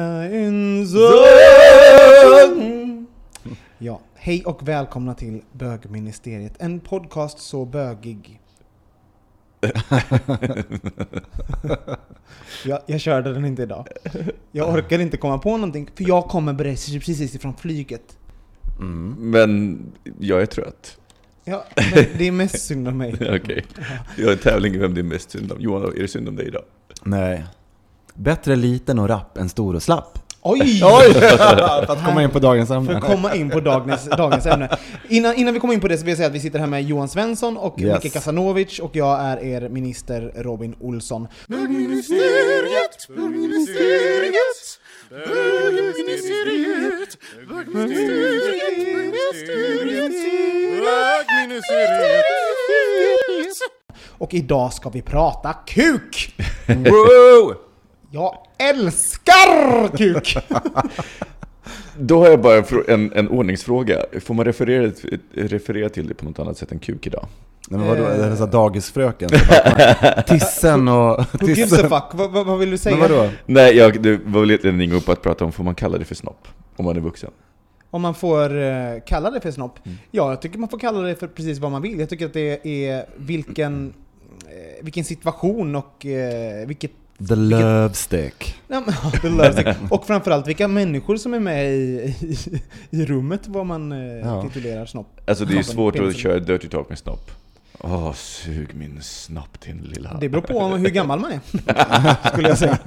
Ja, hej och välkomna till Bögministeriet. En podcast så bögig. jag, jag körde den inte idag. Jag orkar inte komma på någonting, för jag kommer precis precis ifrån flyget. Men jag är trött. Ja, men det är mest synd om mig. Okej. Jag har en tävling i vem det är mest synd om. Johan, är det synd om dig idag? Nej. Bättre liten och rapp än stor och slapp. Oj! Oj! För att komma in på dagens För ämne. att komma in på dagens, dagens ämne. Innan, innan vi kommer in på det så vill jag säga att vi sitter här med Johan Svensson och Yes. Micke Kasanovic och jag är er minister Robin Olsson. Bögministeriet, bögministeriet, bögministeriet, bögministeriet. Och idag ska vi prata kuk! Wow! Jag älskar kuk! Då har jag bara en, en, en ordningsfråga. Får man referera, referera till det på något annat sätt än kuk idag? Nej, men vadå, det är så här dagisfröken. Tissen och... Who gives a fuck? Vad, vad, vill du säga? Men vadå? Nej, jag, det var väl en ring upp att prata om, får man kalla det för snopp? Om man är vuxen? Om man får eh, kalla det för snopp? Mm. Ja, jag tycker man får kalla det för precis vad man vill. Jag tycker att det är vilken, eh, vilken situation och eh, vilket... The love stick. Ja, men, ja, det lär sig. och framförallt vilka människor som är med i, i, i rummet vad man eh, Ja. titulerar snopp. Alltså det är ju svårt att köra dirty talk med snopp. Åh, sug min snopp din lilla... Det beror på om hur gammal man är, skulle jag säga.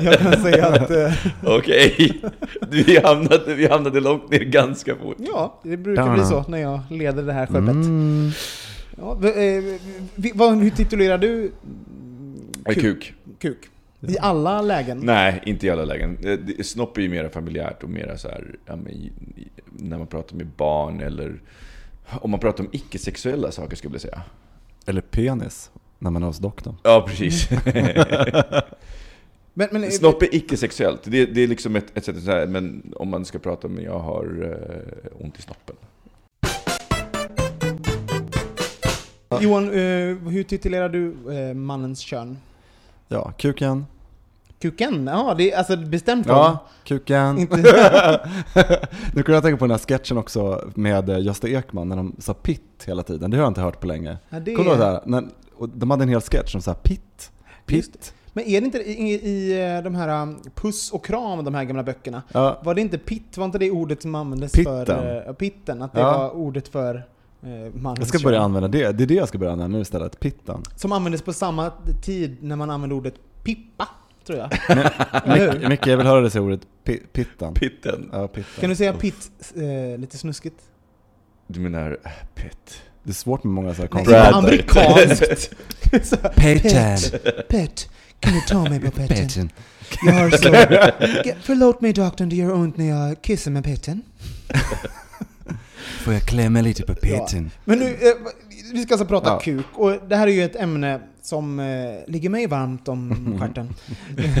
Jag kan säga att... Eh, Okej, vi, hamnade, vi hamnade långt ner ganska fort. ja, det brukar bli så när jag leder det här skeppet. Mm. Ja, eh, vi, vad, hur titulerar du Kuk. kuk? I alla lägen? Nej, inte i alla lägen. Eh, Snopp är ju mer familjärt och mer så här, ja, men, i- i- när man pratar med barn eller om man pratar om icke-sexuella saker skulle jag säga. Eller penis, när man är hos doktorn. Ja, precis. Men, men, eh, Snopp är icke-sexuellt. Det, det är liksom ett, ett sätt att säga, men om man ska prata om jag har eh, ont i snoppen. Johan, eh, hur titulerar du eh, mannens kön? Ja, kuken. Kuken? Ja, det är alltså bestämt form. Ja, kuken. Inte... nu kunde jag tänka på den här sketchen också med eh, Gösta Ekman när de sa pitt hela tiden. Det har jag inte hört på länge. Ja, det Kommer du ihåg det de hade en hel sketch som sa pitt. Pitt. Men är det inte i, i eh, de här um, Puss och kram, de här gamla böckerna? Ja, Var det inte pitt? Var inte det ordet som användes Pitten. för... Uh, pitten? Att det Ja. var ordet för jag ska börja kön. använda det. Det är det jag ska börja använda nu istället. Pitten. Som användes på samma tid när man använde ordet pippa, tror jag. Micke, jag vill höra dig säga ordet pi, pitten. Pitten. Ja, pitten. Kan du säga pitt eh, lite snuskigt? Du menar äh, pitt? Det är svårt med många så här konstiga... amerikanskt. Pitten. Pet, kan du ta mig på petten? Pitten. Jag har så... Förlåt mig doktorn, det gör ont när jag kissar med petten. Får jag klämma lite på pitten? Men nu, eh, vi ska alltså prata Ja. kuk, och det här är ju ett ämne som eh, ligger mig varmt om stjärten.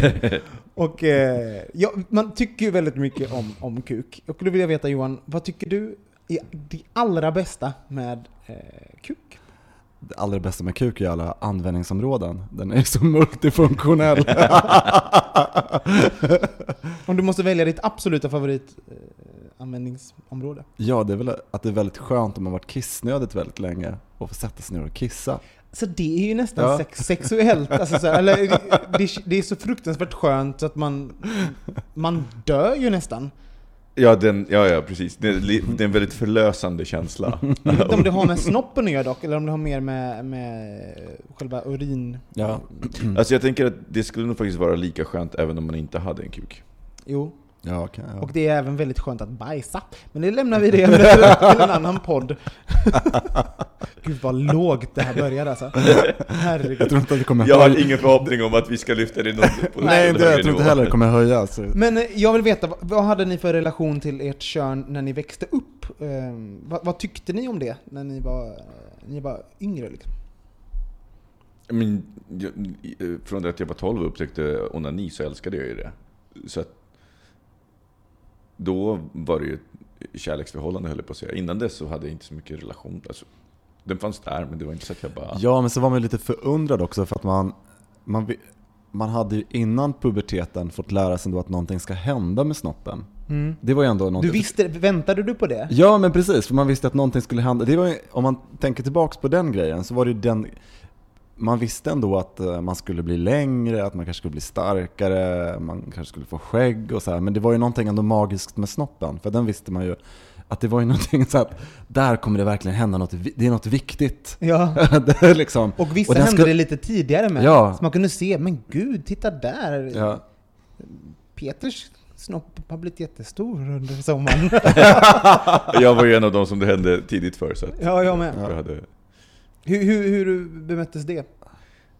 och eh, ja, man tycker ju väldigt mycket om, om kuk. Och då vill jag veta Johan, vad tycker du är det allra bästa med eh, kuk? Det allra bästa med kuk är alla användningsområden. Den är så multifunktionell. Om du måste välja ditt absoluta favorit eh, användningsområde. Ja, det är väl att det är väldigt skönt om man varit kissnödigt väldigt länge och få sätta sig ner och kissa. Så det är ju nästan Ja. sex, sexuellt. Alltså så här, eller, det, det är så fruktansvärt skönt så att man, man dör ju nästan. Ja, den, ja, ja precis. Det det är en väldigt förlösande känsla. Jag vet inte om det har med snoppen att göra dock, eller om det har mer med, med själva urin... Ja. Alltså jag tänker att det skulle nog faktiskt vara lika skönt även om man inte hade en kuk. Jo, Ja, okej. ja. och det är även väldigt skönt att bajsa. Men det lämnar vi det till en annan podd. Gud vad lågt det här började alltså. Herregud. Jag tror inte att det kommer Jag har ingen förhoppning om att vi ska lyfta det något på Nej, det, jag tror inte heller det kommer höja. Så. Men eh, jag vill veta, vad, hade ni för relation till ert kön när ni växte upp? Eh, vad, vad tyckte ni om det när ni var, eh, ni var yngre? Liksom? Men, jag, från det att jag var 12 och upptäckte onani så älskade jag ju det. Så att, då var det ju ett kärleksförhållande höll jag på att säga. Innan dess så hade jag inte så mycket relation. Alltså, den fanns där men det var inte så att jag bara... Ja, men så var man ju lite förundrad också för att man, man, man hade ju innan puberteten fått lära sig att någonting ska hända med snoppen. Det var ju ändå Du någonting. visste, väntade du på det? Ja, men precis. För man visste att någonting skulle hända. Det var, ju- om man tänker tillbaks på den grejen så var det ju den... Man visste ändå att eh, man skulle bli längre, att man kanske skulle bli starkare, man kanske skulle få skägg och så här. Men det var ju någonting ändå magiskt med snoppen. För den visste man ju att det var ju någonting så att där kommer det verkligen hända något, det är något viktigt. Ja. det är liksom, Och vissa den hände ska- det lite tidigare med. Ja. Så man kunde se, men gud, titta där! Ja, Peters snopp har blivit jättestor under sommaren. Jag var ju en av de som det hände tidigt för så att ja, jag med. jag hade... Hur, hur, hur bemöttes det?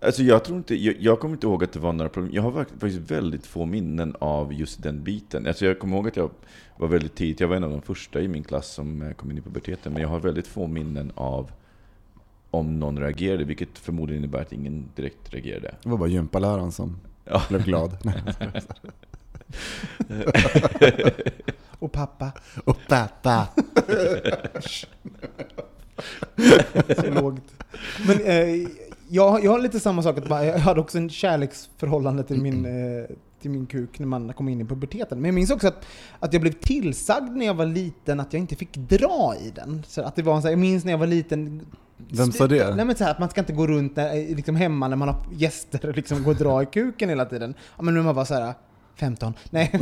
Alltså jag tror inte, jag, jag kommer inte ihåg att det var några problem. Jag har fakt- faktiskt väldigt få minnen av just den biten. Alltså jag kommer ihåg att jag var väldigt tidigt, jag var en av de första i min klass som eh, kom in i puberteten. Men jag har väldigt få minnen av om någon reagerade, vilket förmodligen innebär att ingen direkt reagerade. det var bara gympaläraren som Ja. blev glad. Och pappa, och pappa. så lågt. Men eh, jag, jag har lite samma sak, att bara- jag hade också en kärleksförhållande till min, eh, till min kuk när man kom in i puberteten. Men jag minns också att, att jag blev tillsagd när jag var liten att jag inte fick dra i den. Så att det var en så här, jag minns när jag var liten Vem sa det? Nej men så här, att man ska inte gå runt när, liksom hemma när man har gäster och liksom gå och dra i kuken hela tiden. Ja men när man var så här 15. Nej.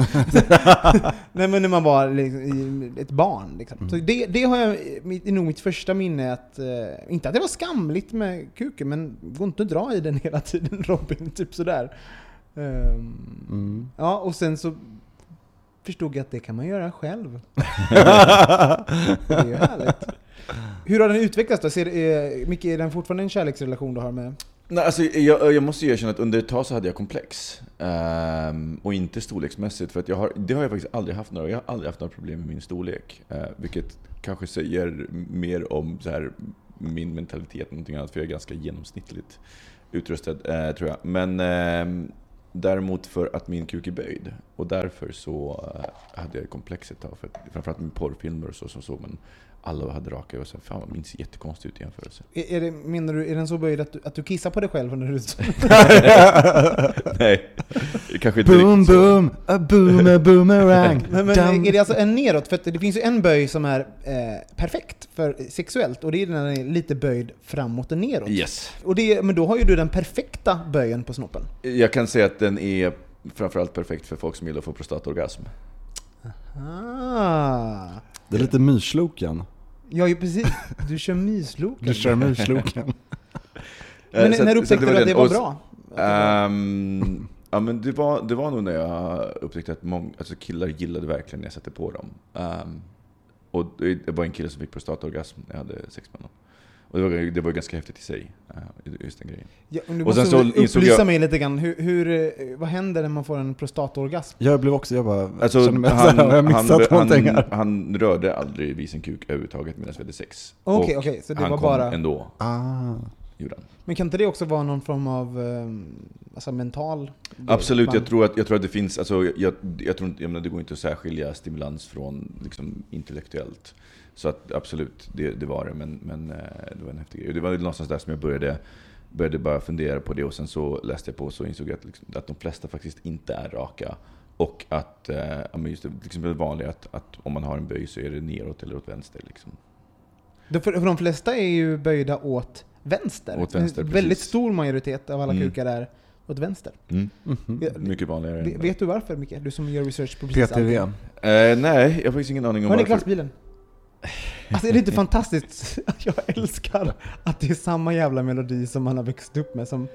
Nej men när man var liksom, ett barn. Liksom. Så det, det har jag, mitt- är nog mitt första minne att, eh, inte att det var skamligt med kuken, men gå inte och dra i den hela tiden Robin, typ sådär. Ehm, Mm. Ja, och sen så förstod jag att det kan man göra själv. det är ju härligt. Hur har den utvecklats då? Ser, är, Micke, är den fortfarande en kärleksrelation du har med? Nej, alltså, jag, jag måste ju erkänna att under ett tag så hade jag komplex. Um, och inte storleksmässigt, för att jag har, det har jag faktiskt aldrig haft några. Jag har aldrig haft några problem med min storlek. Uh, vilket kanske säger mer om så här, min mentalitet än någonting annat, för jag är ganska genomsnittligt utrustad, uh, tror jag. Men uh, däremot för att min kuk är böjd. Och därför så eh, hade jag komplex ett tag. För att, framförallt med porrfilmer och så så såg man alla hade raka och så, fan man minns jättekonstigt ut i jämförelse. Är, är det, menar du, är den så böjd att du, att du kissar på dig själv när du... Nej, kanske inte Boom riktigt så. boom, a boom a boomerang. Men, men är det alltså en neråt? För att det finns ju en böj som är eh, perfekt för sexuellt, och det är när den är lite böjd framåt och neråt. Yes. Och det, men då har ju du den perfekta böjen på snoppen. Jag kan säga att den är framförallt perfekt för folk som gillar att få prostataorgasm. Ah. Det är lite myrsloken. Ja, ju precis. Du kör mysloken. Du kör myrsloken. Men Eh, så när att- upptäckte du att det var bra? Att det var- Ehm, ja, men det, var, det var nog när jag upptäckte att många, alltså killar gillade verkligen när jag satte på dem. Ehm, och det det var en kille som fick prostataorgasm när jag hade sex med honom. Och det var, det var ganska häftigt i sig, eh, just den grejen. Ja, du och måste sen så upplysa jag- mig lite grann. Hur, hur, eh, vad händer när man får en prostataorgasm? Jag blev också, jag bara, Alltså, kände mig han, såhär, har jag missat han, någonting han, här? han rörde aldrig vid sin kuk överhuvudtaget medan vi hade sex. Okej, Och okej, så det han var kom bara- ändå, Ah. Men kan inte det också vara någon form av eh, alltså mental? Absolut, jag tror att, jag tror att det finns, alltså, jag, jag tror jag menar, det går inte att särskilja stimulans från liksom, intellektuellt. Så att absolut, det, det var det, men, men eh, det var en häftig grej. Det var någonstans där som jag började, började bara fundera på det och sen så läste jag på och så insåg jag att, liksom, att de flesta faktiskt inte är raka. Och att, eh, just det, exempel det vanliga att, att om man har en böj så är det neråt eller åt vänster. Liksom. För, för de flesta är ju böjda åt vänster. Åt vänster, en väldigt precis. stor majoritet av alla Mm. kukar är åt vänster. Mm. Mhm. Ja, Mycket vanligare. Ve- än- Vet du varför Micke? Du som gör research på precis PTV. Eh, nej, jag har faktiskt ingen aning om Hör ni varför. glassbilen? Alltså är det inte fantastiskt? Jag älskar att det är samma jävla melodi som man har växt upp med som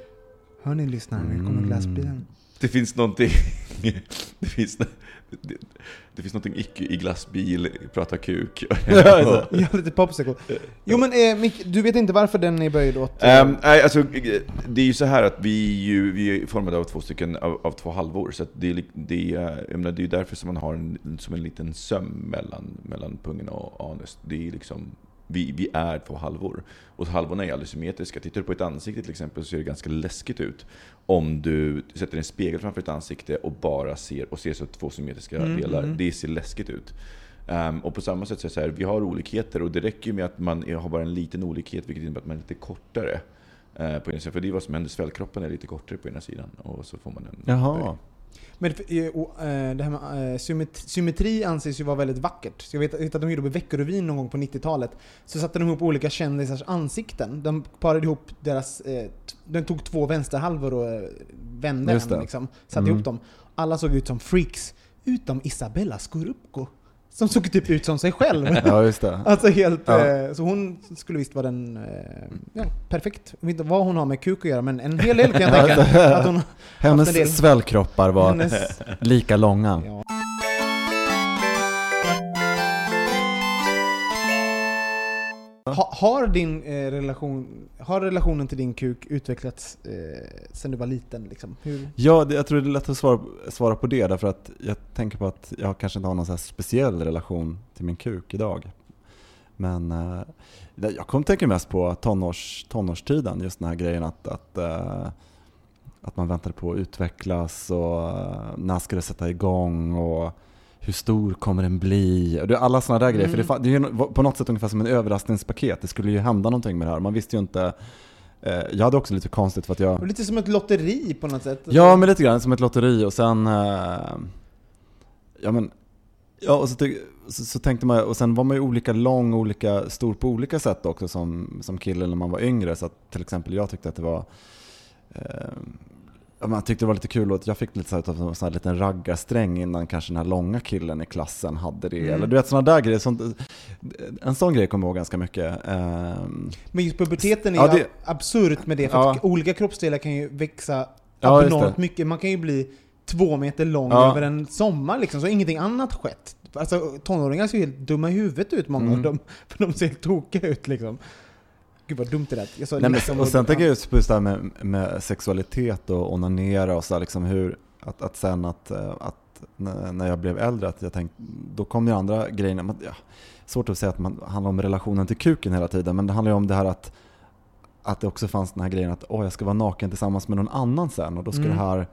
Hör ni lyssnare, nu kommer Mm. glassbilen. Det finns någonting... det, finns, det, det finns någonting icke i glassbil, prata kuk. Ja, lite popsicle. Jo men eh, Mick, du vet inte varför den är böjd åt... eh, nej, alltså, det är ju så här att vi, ju, vi är formade av två stycken, av, av två halvor. Så det, är, det, är, jag menar, det är ju därför som man har en, som en liten söm mellan, mellan pungen och anus. Det är liksom, vi, vi är två halvor. Och halvorna är aldrig symmetriska. Tittar du på ett ansikte till exempel så ser det ganska läskigt ut. Om du sätter en spegel framför ett ansikte och bara ser, och ser så två symmetriska Mm, delar. mm. Det ser läskigt ut. Ehm, och på samma sätt så är det så här, vi har olikheter och det räcker med att man har bara en liten olikhet vilket innebär att man är lite kortare. eh, På ena sidan. För det är vad som händer, svällkroppen är lite kortare på ena sidan och så får man en Jaha. Men eh, och, eh, det här med eh, symmetri, symmetri anses ju vara väldigt vackert. Så jag vet, jag vet att de gjorde på Veckorevyn någon gång på 90-talet. Så satte de ihop olika kändisars ansikten. De parade ihop deras... De tog två vänsterhalvor och vände en liksom. Satte Mm. ihop dem. Alla såg ut som freaks. Utom Isabella Scorupco. Som såg typ ut som sig själv. Ja, just det. Alltså helt... Ja. Eh, så hon skulle visst vara den... Eh, ja, perfekt. Jag vet inte vad hon har med kuk att göra, men en hel del kan jag tänka. att hon, Hennes svällkroppar var hennes, lika långa. ja. Ha, har din eh, relation, har relationen till din kuk utvecklats eh, sen du var liten? Liksom? Hur? Ja, det, jag tror det är lätt att svara, svara på det därför att jag tänker på att jag kanske inte har någon så speciell relation till min kuk idag. Men eh, jag kommer tänka mest på tonårs, tonårstiden, just den här grejen att, att, eh, att man väntade på att utvecklas och eh, när ska det sätta igång och hur stor kommer den bli? Alla sådana där grejer, för det, fa- det är på något sätt ungefär som en överraskningspaket. Det skulle ju hända någonting med det här. Man visste ju inte eh, jag hade också lite konstigt för att jag... Lite som ett lotteri på något sätt. Ja, men lite grann som ett lotteri och sen... eh, ja men... Ja, och så, så, så tänkte man, och sen var man ju olika lång och olika stor på olika sätt också som, som kille när man var yngre. Så att till exempel jag tyckte att det var... Eh, ja, man tyckte det var lite kul och jag fick lite så här, av en sån här liten raggarsträng innan kanske den här långa killen i klassen hade det. Mm. Eller du vet sådana där grejer. Sånt, en sån grej kommer jag ihåg ganska mycket. Ehm, Men just puberteten är Ja, det- absurt med det, för Ja. olika kroppsdelar kan ju växa Ja, det. mycket. Man kan ju bli två meter lång Ja. över en sommar liksom, så ingenting annat skett. Alltså tonåringar ser ju helt dumma i huvudet ut, många Mm. av dem. För de ser helt tokiga ut liksom. Gud vad dumt det där. Jag sa Nej, liksom- men, och sen tänker jag just på det här med, med sexualitet och onanera och så här, liksom hur, att, att sen att, eh, att när jag blev äldre, att jag tänkte, då kom det andra grejer. Men, ja, svårt att säga att man handlar om relationen till kuken hela tiden, men det handlar ju om det här att, att det också fanns den här grejen att åh, jag ska vara naken tillsammans med någon annan sen och då ska Mm. det här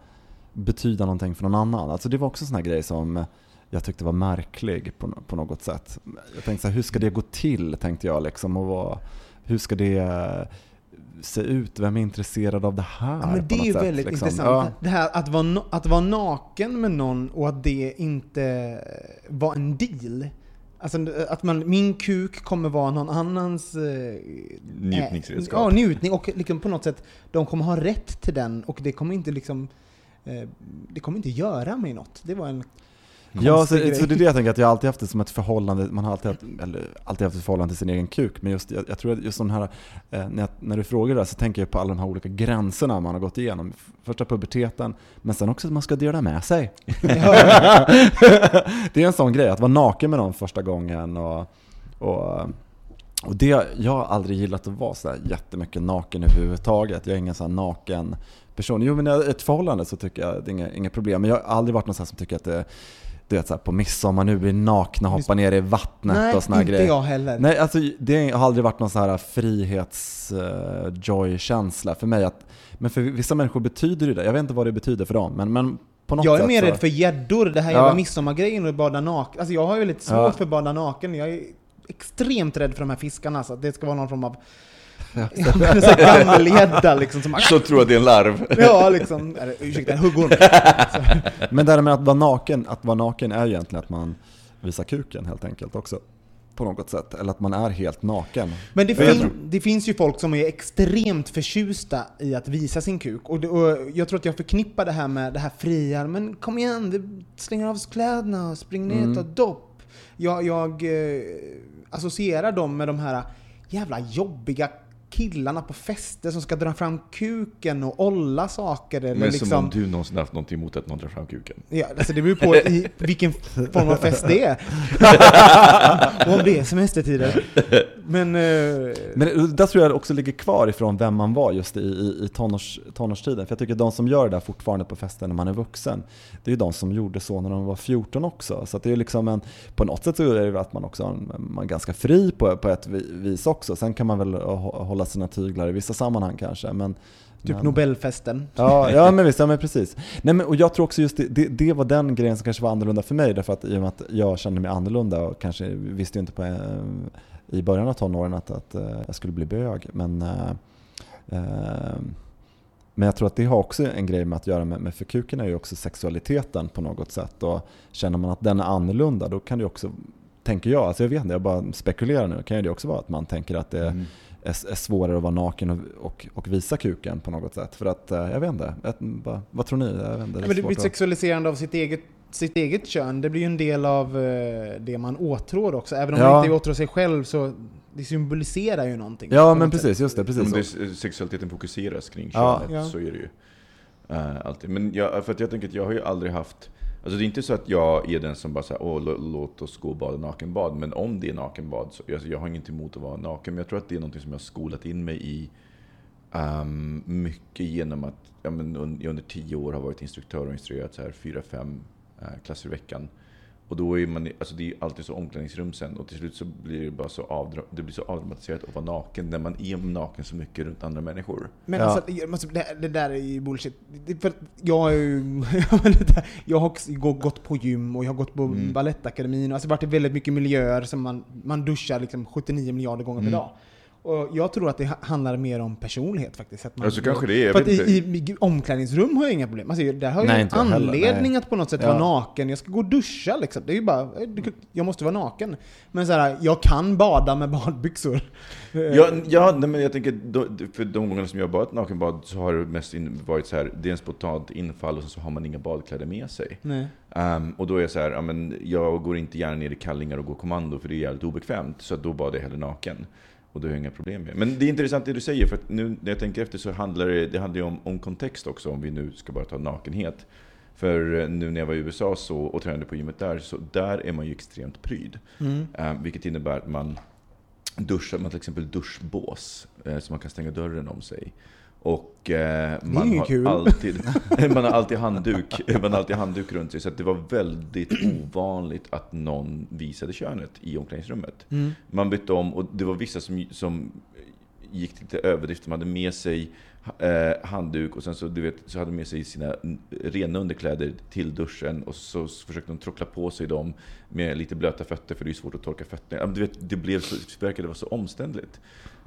betyda någonting för någon annan. Alltså det var också en sån här grej som jag tyckte var märklig på, på något sätt. Jag tänkte så här, hur ska det gå till, tänkte jag liksom. Och vad, hur ska det eh, se ut? Vem är intresserad av det här? Ja, men det är ju sätt, väldigt liksom? intressant. Ja. Det här att vara, att vara naken med någon och att det inte var en deal. Alltså att man, min kuk kommer vara någon annans... Eh, Njutningsredskap. Eh, ja, njutning. Och liksom på något sätt, de kommer ha rätt till den och det kommer inte liksom... Eh, det kommer inte göra mig något. Det var en Ja, så, så det är det jag tänker, att jag alltid haft det som ett förhållande, man har alltid haft, eller, alltid haft ett förhållande till sin egen kuk, men just, jag, jag tror att just de här, eh, när, jag, när du frågar det här så tänker jag på alla de här olika gränserna man har gått igenom. Första puberteten, men sen också att man ska dela med sig. det är en sån grej, att vara naken med någon första gången och, och och det, jag har aldrig gillat att vara så här jättemycket naken överhuvudtaget. Jag är ingen sån här naken person. Jo men i ett förhållande så tycker jag det är inga, inga problem. Men jag har aldrig varit någon sån som tycker att det, du vet så här, på midsommar nu blir nakna hoppa ner i vattnet Nej, och såna inte grejer. jag heller. Nej, alltså det har aldrig varit någon sån här frihets-joy-känsla för mig. Att, men för vissa människor betyder det det. Jag vet inte vad det betyder för dem, men, men på något Jag är mer så, rädd för gäddor, det här Ja. jävla midsommargrejen och bada naken. Alltså jag har ju lite svårt Ja. för att bada naken. Jag är extremt rädd för de här fiskarna, så att det ska vara någon form av Ja, Ja, men en sån här gammal gädda liksom som... Så tror jag det är en larv. Ja, liksom. Eller, ursäkta, en huggorm. Men det här med att vara naken, att vara naken är ju egentligen att man visar kuken helt enkelt också. På något sätt. Eller att man är helt naken. Men det, fin- det finns ju folk som är extremt förtjusta i att visa sin kuk. Och, det, och jag tror att jag förknippar det här med det här fria, men kom igen, vi slänger av oss kläderna och springer ner och tar dopp. Jag, jag eh, associerar dem med de här jävla jobbiga killarna på fester som ska dra fram kuken och olla saker. Eller Men liksom, som om du någonsin haft någonting emot att någon drar fram kuken. Ja, alltså det beror på i vilken form av fest det är. och om det är semestertider. Men... eh, Men där tror jag också ligger kvar ifrån vem man var just i, i, i tonårs, tonårstiden. För jag tycker de som gör det där fortfarande på festen när man är vuxen, det är ju de som gjorde så när de var 14 också. Så att det är liksom en, på något sätt så är det att man också man är ganska fri på, på ett vi- vis också. Sen kan man väl hå- hålla sina tyglar i vissa sammanhang kanske. Men, Typ men- Nobelfesten. Ja, ja men visst, ja, men precis. Nej, men, och jag tror också just det, det, det var den grejen som kanske var annorlunda för mig, därför att i och med att jag kände mig annorlunda och kanske visste ju inte på, eh, i början av tonåren att, att eh, jag skulle bli bög. Men, eh, eh, men jag tror att det har också en grej med att göra med, med för kuken är ju också sexualiteten på något sätt. Och känner man att den är annorlunda, då kan det också, tänker jag, alltså jag vet inte, jag bara spekulerar nu, kan ju det också vara att man tänker att det Mm. är, är svårare att vara naken och, och, och visa kuken på något sätt. För att, jag vet inte, ett, vad, vad tror ni? Jag vet inte, Ja, men det blir att- sexualiserande av sitt eget, sitt eget kön. Det blir ju en del av eh, det man åtrår också. Även om Ja. man inte åtrår sig själv så det symboliserar ju någonting. Ja men något sätt. precis, just det. Precis Om så. det, sexualiteten fokuseras kring Ja. könet Ja. så är det ju eh, alltid. Men jag, för att jag tänker att jag har ju aldrig haft Alltså det är inte så att jag är den som bara säger åh lå- låt oss gå och bada nakenbad. Men om det är nakenbad så alltså jag har inget emot att vara naken. Men jag tror att det är något som jag har skolat in mig i ehm, mycket genom att ja, men un, jag under tio år har varit instruktör och instruerat så här fyra, fem klasser i veckan. Och då är man, alltså det är alltid så omklädningsrum sen och till slut så blir det bara så, avdra, det blir så avdramatiserat att vara naken när man är naken så mycket runt andra människor. Men Ja. alltså, det, det där är ju bullshit. För jag har ju... jag har gått på gym och jag har gått på Mm. Balettakademin. Alltså varit i väldigt mycket miljöer som man, man duschar liksom 79 miljarder gånger per Mm. dag. Och jag tror att det ha- handlar mer om personlighet faktiskt. Att man, Ja, så kanske det är, För att i, i, omklädningsrum har jag inga problem. Alltså, där har jag Nej, anledning att på något sätt Ja. vara naken. Jag ska gå och duscha liksom. Det är ju bara, jag måste vara naken. Men så här, jag kan bada med badbyxor. Ja, ja nej, men jag tänker, för de gångerna som jag har badat nakenbad så har det mest varit så här, det är en spontant infall och så har man inga badkläder med sig. Nej. Ehm, och då är jag så här, ja, men jag går inte gärna ner i kallingar och går kommando för det är jävligt obekvämt. Så då badar jag hellre naken. Och det har jag inga problem med. Men det är intressant det du säger, för nu när jag tänker efter så handlar det, det handlar om, om kontext också, om vi nu ska bara ta nakenhet. För eh, nu när jag var i USA så, och tränade på gymmet där, så där är man ju extremt pryd. Mm. Ehm, vilket innebär att man duschar, man till exempel duschbås, eh, så man kan stänga dörren om sig. Och eh, man, har kul. alltid, man har alltid handduk, man har alltid handduk runt sig. Så det var väldigt ovanligt att någon visade könet i omklädningsrummet. Mm. Man bytte om och det var vissa som, som gick till lite överdrift. De hade med sig eh, handduk och sen så, du vet, så hade de med sig sina rena underkläder till duschen och så försökte de trockla på sig dem med lite blöta fötter för det är svårt att torka fötterna. Du vet, det blev så, det verkade vara så omständligt.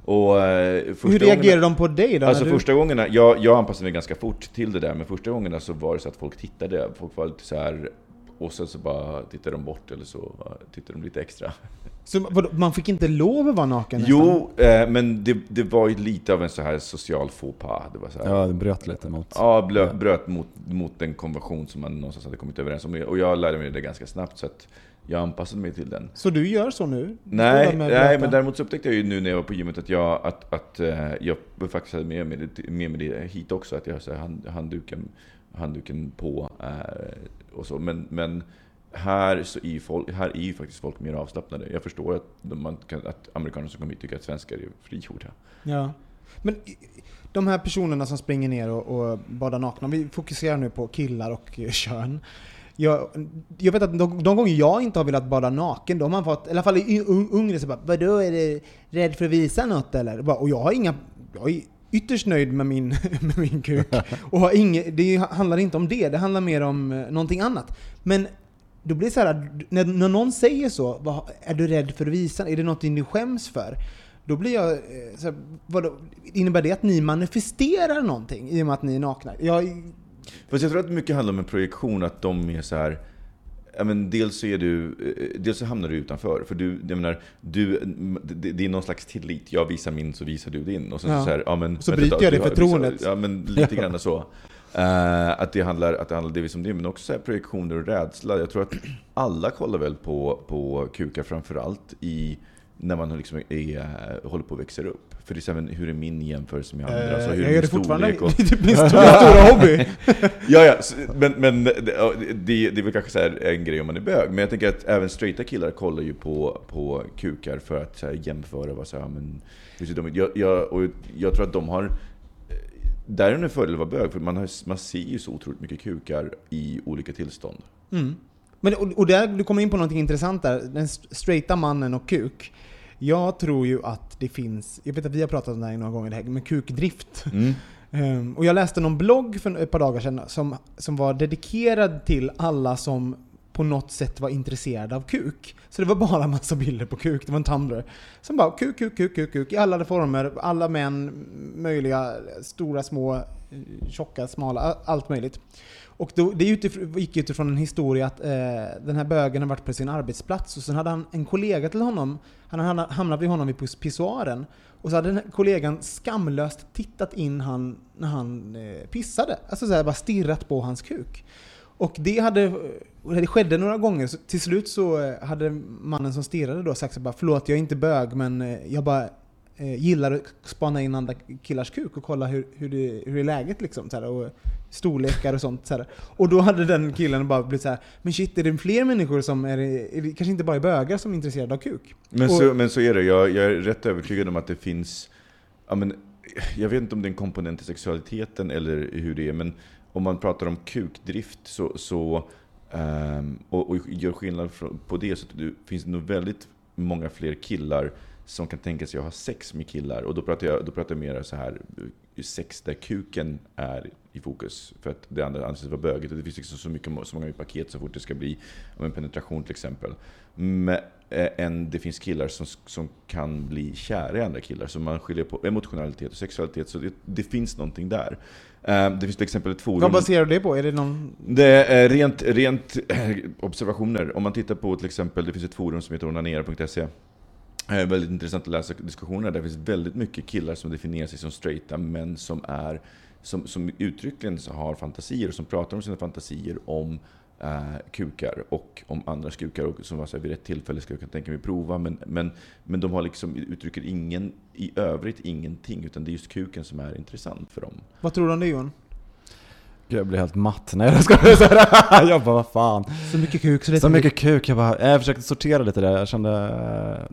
Och, eh, Hur gångerna- reagerar de på dig då? Alltså du... första gångerna, jag, jag anpassade mig ganska fort till det där, men första gångerna så var det så att folk tittade. Folk var lite så här och sen så bara tittade de bort eller så tittade de lite extra. Så man fick inte lov att vara naken nästan? Jo, eh, men det, det var ju lite av en så här social faux pas. Det var så här, Ja, det bröt lite mot... Ja, blö, bröt mot, mot den konvention som man någonstans hade kommit överens om. Och jag lärde mig det ganska snabbt, så att jag anpassade mig till den. Så du gör så nu? Nej, nej men däremot så upptäckte jag ju nu när jag var på gymmet att jag, att, att, eh, jag faktiskt hade med mig det, med mig det hit också. Att jag har hand, handduken, handduken på eh, och så. Men, men här, så är folk, här är ju faktiskt folk mer avslappnade. Jag förstår att, man kan, att amerikaner som kommer hit tycker att svenskar är frigjorda. Ja. Men de här personerna som springer ner och, och badar nakna, vi fokuserar nu på killar och kön. Jag, jag vet att de, de gånger jag inte har velat bada naken, då har man fått, i alla fall i Ungern, så bara Vadå, är du rädd för att visa något eller? Och jag har inga, jag är ytterst nöjd med min, med min kuk. Och har inge, det handlar inte om det, det handlar mer om eh, någonting annat. Men då blir det så här, när, när någon säger så, vad, är du rädd för att visa? Är det någonting du skäms för? Då blir jag... Eh, så här, vadå, innebär det att ni manifesterar någonting i och med att ni är nakna? Jag, Fast jag tror att mycket handlar om en projektion, att de är så här. Ja, men dels, så är du, eh, dels så hamnar du utanför. För du, jag menar, du, det, det är någon slags tillit. Jag visar min så visar du din. Och sen Ja. så, här, ja, men, så vänta bryter jag det förtroendet. Ja, men lite grann så. Eh, att, det handlar, att det handlar delvis om det, men också så projektioner och rädsla. Jag tror att alla kollar väl på, på kukar framförallt i när man liksom är, håller på att växa upp. För det är så här, hur är min jämförelse med andra? eh, så hur är min det fortfarande. och- Det är min stora, stora hobby. Ja, ja, men, men det, det, är väl kanske så en grej om man är bög. Men jag tänker att även straighta killar kollar ju på, på kukar för att så här, jämföra vad så här, men? Jag, jag, och jag tror att de har... Där är det en fördel att vara bög, för man, har, man ser ju så otroligt mycket kukar i olika tillstånd. Mm. Men, och, och där, du kommer in på något intressant där. Den straighta mannen och kuk. Jag tror ju att det finns, jag vet att vi har pratat om det här några gånger, det här med kukdrift. Mm. Ehm, och jag läste någon blogg för ett par dagar sedan som, som var dedikerad till alla som på något sätt var intresserade av kuk. Så det var bara massa bilder på kuk, det var en Tumblr. Som bara kuk, kuk, kuk, kuk, kuk i alla former, alla män, möjliga, stora, små, tjocka, smala, allt möjligt. Och då, det utifrån, gick utifrån en historia att eh, den här bögen har varit på sin arbetsplats och sen hade han en kollega till honom, han hade hamnat vid honom vid pissoaren. Och så hade den här kollegan skamlöst tittat in han när han eh, pissade. Alltså så här, bara stirrat på hans kuk. Och det hade, och det skedde några gånger, så till slut så eh, hade mannen som stirrade då sagt så bara Förlåt, jag är inte bög men eh, jag bara eh, gillar att spana in andra killars kuk och kolla hur, hur, det, hur är läget liksom. Så här, och storlekar och sånt. Så här. Och då hade den killen bara blivit så här, men shit, är det fler människor som är, är det kanske inte bara är bögar som är intresserade av kuk? Men, Och- så, men så är det. Jag, jag är rätt övertygad om att det finns... Ja, men, jag vet inte om det är en komponent i sexualiteten eller hur det är, men om man pratar om kukdrift så, så, ehm, och, och gör skillnad på det så det finns det nog väldigt många fler killar som kan tänka sig att ha sex med killar. Och då pratar jag, då pratar jag mer så här eh, sex där kuken är i fokus. För att det andra anses vara bögigt. Och det finns liksom så, mycket, så många paket så fort det ska bli om en penetration till exempel. Men, eh, än det finns killar som, som kan bli kära i andra killar. Så man skiljer på emotionalitet och sexualitet. Så det, det finns någonting där. Eh, det finns till exempel ett forum... Vad baserar du det på? Är det någon... Det är rent, rent observationer. Om man tittar på till exempel, det finns ett forum som heter onanera.se. Eh, väldigt intressant att läsa diskussionerna. Där finns väldigt mycket killar som definierar sig som straighta, men som, är, som, som uttryckligen har fantasier och som pratar om sina fantasier om eh, kukar och om andras kukar. Och som var så här, vid rätt tillfälle ska jag kunna tänka mig prova. Men, men, men de har liksom, uttrycker ingen, i övrigt ingenting, utan det är just kuken som är intressant för dem. Vad tror du om det Johan? Gud, jag blir helt matt. Nej jag skojar. Så här, Jag bara, vad fan. Så mycket kuk så Så mycket kuk, jag, bara, jag försökte sortera lite där, jag kände,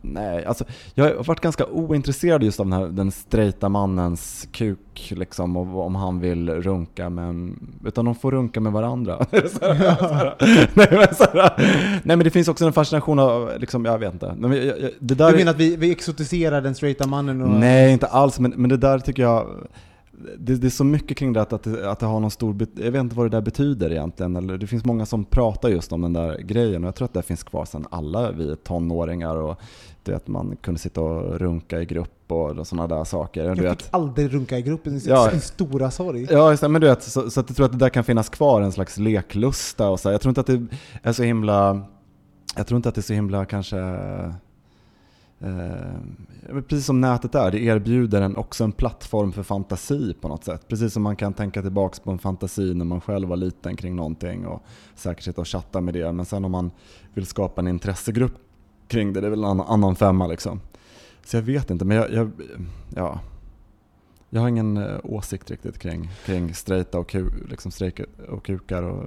nej, alltså jag har varit ganska ointresserad just av den här den straighta mannens kuk liksom, och om han vill runka men, utan de får runka med varandra. Här, nej, men, så nej men det finns också en fascination av, liksom, jag vet inte. Men jag, jag, det där Du är- menar att vi, vi exotiserar den straighta mannen? Och... Nej, inte alls. Men, men det där tycker jag, det, det är så mycket kring det att, att, det, att det har någon stor, jag vet inte vad det där betyder egentligen. Eller, det finns många som pratar just om den där grejen och jag tror att det finns kvar sedan alla vi tonåringar och det att man kunde sitta och runka i grupp och sådana där saker. Du Jag vet. fick aldrig runka i gruppen, Ja. sin stora sorg. Ja, just det, men du vet, så, så att jag tror att det där kan finnas kvar, en slags leklusta och så. Jag tror inte att det är så himla, jag tror inte att det är så himla kanske, eh, precis som nätet är, det erbjuder en, också en plattform för fantasi på något sätt. Precis som man kan tänka tillbaka på en fantasi när man själv var liten kring någonting och säkert sitta och chatta med det. Men sen om man vill skapa en intressegrupp kring det, det är väl en annan, annan femma liksom. Så jag vet inte, men jag, jag ja. Jag har ingen eh, åsikt riktigt kring, kring straighta och, ku, liksom straight och kukar. Och,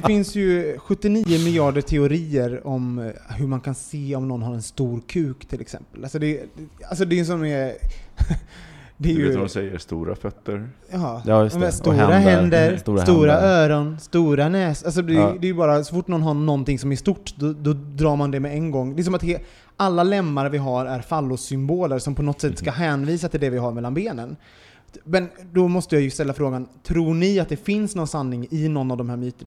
det finns ju 79 miljarder teorier om eh, hur man kan se om någon har en stor kuk till exempel. Alltså det, alltså det är som är... Det är Du vet ju... vad de säger? Stora fötter. Ja, Ja, just de det. stora händer. händer, Stora stora, händer. öron, stora näs. Alltså det, Ja. det är ju bara, så fort någon har någonting som är stort, då, då drar man det med en gång. Det är som att he, alla lemmar vi har är fallossymboler som på något sätt ska hänvisa till det vi har mellan benen. Men då måste jag ju ställa frågan, tror ni att det finns någon sanning i någon av de här myterna?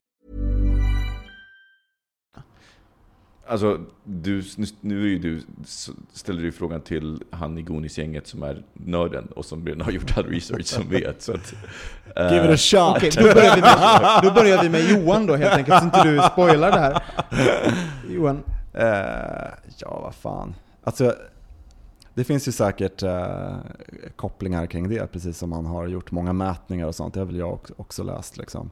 Alltså, du, nu, nu är ju du, ställer du frågan till han i Gonis-gänget som är nörden och som redan har gjort all research som vet. Så att, eh, Give it a shot! Okej, då, börjar vi med, då börjar vi med Johan då helt enkelt, så inte du spoilar det här. Johan. Eh, ja, vad fan. Alltså, det finns ju säkert eh, kopplingar kring det, precis som man har gjort många mätningar och sånt. Det har väl jag också, läst. Liksom.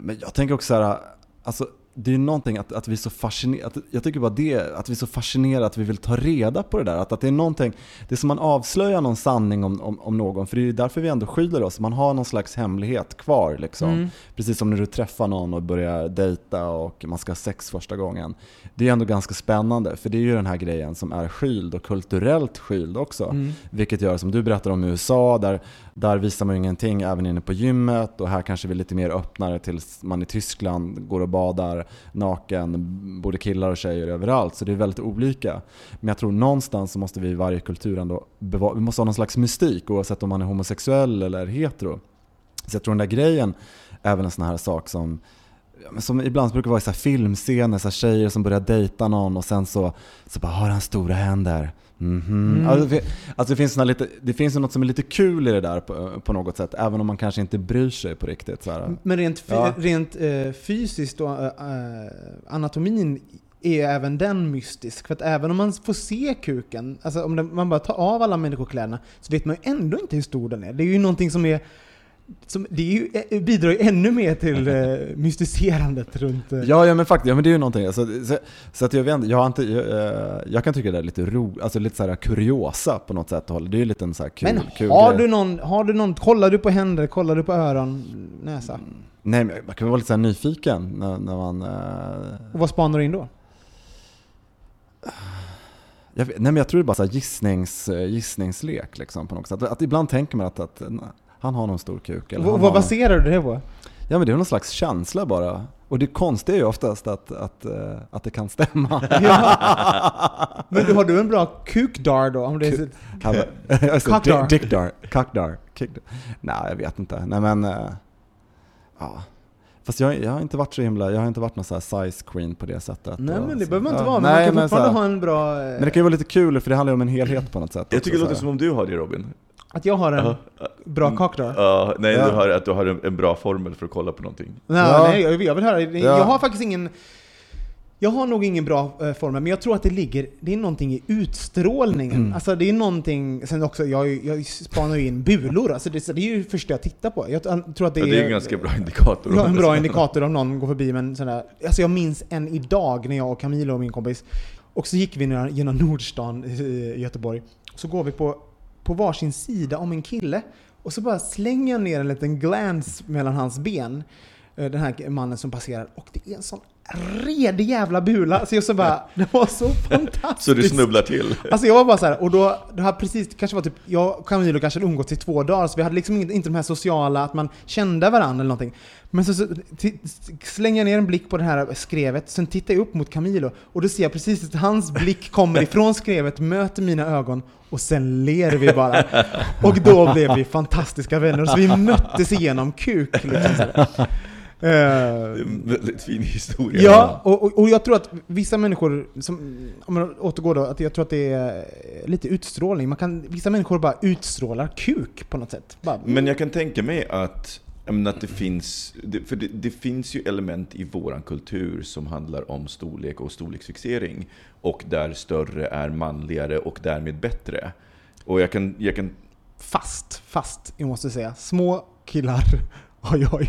Men jag tänker också så här, alltså, det är någonting att, att vi är så fascinerade, jag tycker bara det, att vi är så fascinerade att vi vill ta reda på det där. Att, att det är någonting, det är som man avslöjar någon sanning om, om, om någon, för det är ju därför vi ändå skyller oss. Man har någon slags hemlighet kvar liksom. Mm. Precis som när du träffar någon och börjar dejta och man ska ha sex första gången. Det är ändå ganska spännande, för det är ju den här grejen som är skyld och kulturellt skyld också. Mm. Vilket gör, som du berättar om i USA, där, där visar man ju ingenting även inne på gymmet och här kanske vi är lite mer öppnare tills man i Tyskland går och badar naken, både killar och tjejer överallt. Så det är väldigt olika. Men jag tror någonstans så måste vi i varje kultur ändå vi måste ha någon slags mystik oavsett om man är homosexuell eller hetero. Så jag tror den där grejen är väl en sån här sak som men som ibland brukar vara i så filmscener, så tjejer som börjar dejta någon och sen så, så bara har han stora händer. Mhm. Mm. Alltså, det, fin- alltså det finns lite, det finns något som är lite kul i det där på, på något sätt, även om man kanske inte bryr sig på riktigt. Så här. Men rent, Ja. rent eh, fysiskt och eh, eh, anatomin är även den mystisk. För att även om man får se kuken, alltså om det, man bara tar av alla människokläderna, så vet man ju ändå inte hur stor den är. Det är ju någonting som är som, det ju, eh, bidrar ju ännu mer till eh, mystiserandet runt... Eh, Ja, ja men faktiskt, ja, men det är ju någonting. Alltså, så, så att jag, vet, jag, har inte, jag, eh, jag kan tycka det är lite ro, alltså lite så här kuriosa på något sätt. Det är ju lite en så här kul, men kul har grej. du, någon, har du någon, kollar du på händer, kollar du på öron, näsa? Nej, men man kan vara lite så nyfiken när, när man... eh, Och vad spanar du in då? Jag, vet- nej men jag tror det är bara så gissnings, eh, gissningslek liksom på något sätt. Att ibland tänker man att, att han har någon stor kuk. Eller vad baserar du det på? ja men det är någon slags känsla bara. Och det konstiga är ju oftast att, att, eh, att det kan stämma. Men du, har du en bra kukdar då? Om det är så, alltså, di- Dickdar. Cockdar. Kickdar. Nej, jag vet inte. Nej men... eh, ja. Fast jag, jag har inte varit så himla, jag har inte varit någon så här size queen på det sättet. nej men det så- behöver man inte ja, vara, men nej, man kan men så fortfarande här- ha en bra... eh, Men det kan ju vara lite kul för det handlar ju om en helhet på något sätt. Jag också, tycker det låter som om du har det Robin. Att jag har en Ja. bra cockdar? Ja, nej, Ja. du har, att du har en, en bra formel för att kolla på någonting. Nej, Ja. nej jag, jag vill höra. Ja. Jag har faktiskt ingen... Jag har nog ingen bra eh, formel, men jag tror att det ligger, det är någonting i utstrålningen. Mm. Alltså det är någonting, sen också, jag, jag spanar ju in bulor, alltså det, det är ju det första jag tittar på. Jag tror att det, Ja, det är en ganska bra indikator. Ja, en bra indikator om någon går förbi med en sån där... Alltså jag minns en idag när jag och Camilo och min kompis, och så gick vi genom Nordstan i Göteborg. Så går vi på, på varsin sida om en kille, och så bara slänger jag ner en liten glans mellan hans ben. Eh, den här mannen som passerar. Och det är en sån redig jävla bula. Så jag så bara, det var så fantastiskt. Så du snubblar till? Alltså jag var bara så här, och då, det här precis, det kanske var typ, jag och Camilo kanske hade umgåtts i två dagar, så vi hade liksom inte, inte de här sociala, att man kände varandra eller någonting. Men så, så slänger jag ner en blick på det här skrevet, sen tittar jag upp mot Camilo, och då ser jag precis att hans blick kommer ifrån skrevet, möter mina ögon, och sen ler vi bara. Och då blev vi fantastiska vänner, så vi möttes igenom kuk. Liksom, här. Det är Eh, en väldigt fin historia. Ja, och, och, jag tror att vissa människor, som, om man återgår då, att jag tror att det är lite utstrålning. Man kan, vissa människor bara utstrålar kuk på något sätt. Bara, Men jag kan tänka mig att, att det finns, för det, det finns ju element i våran kultur som handlar om storlek och storleksfixering. Och där större är manligare och därmed bättre. Och jag kan, jag kan fast, fast, jag måste säga. Små killar jag ju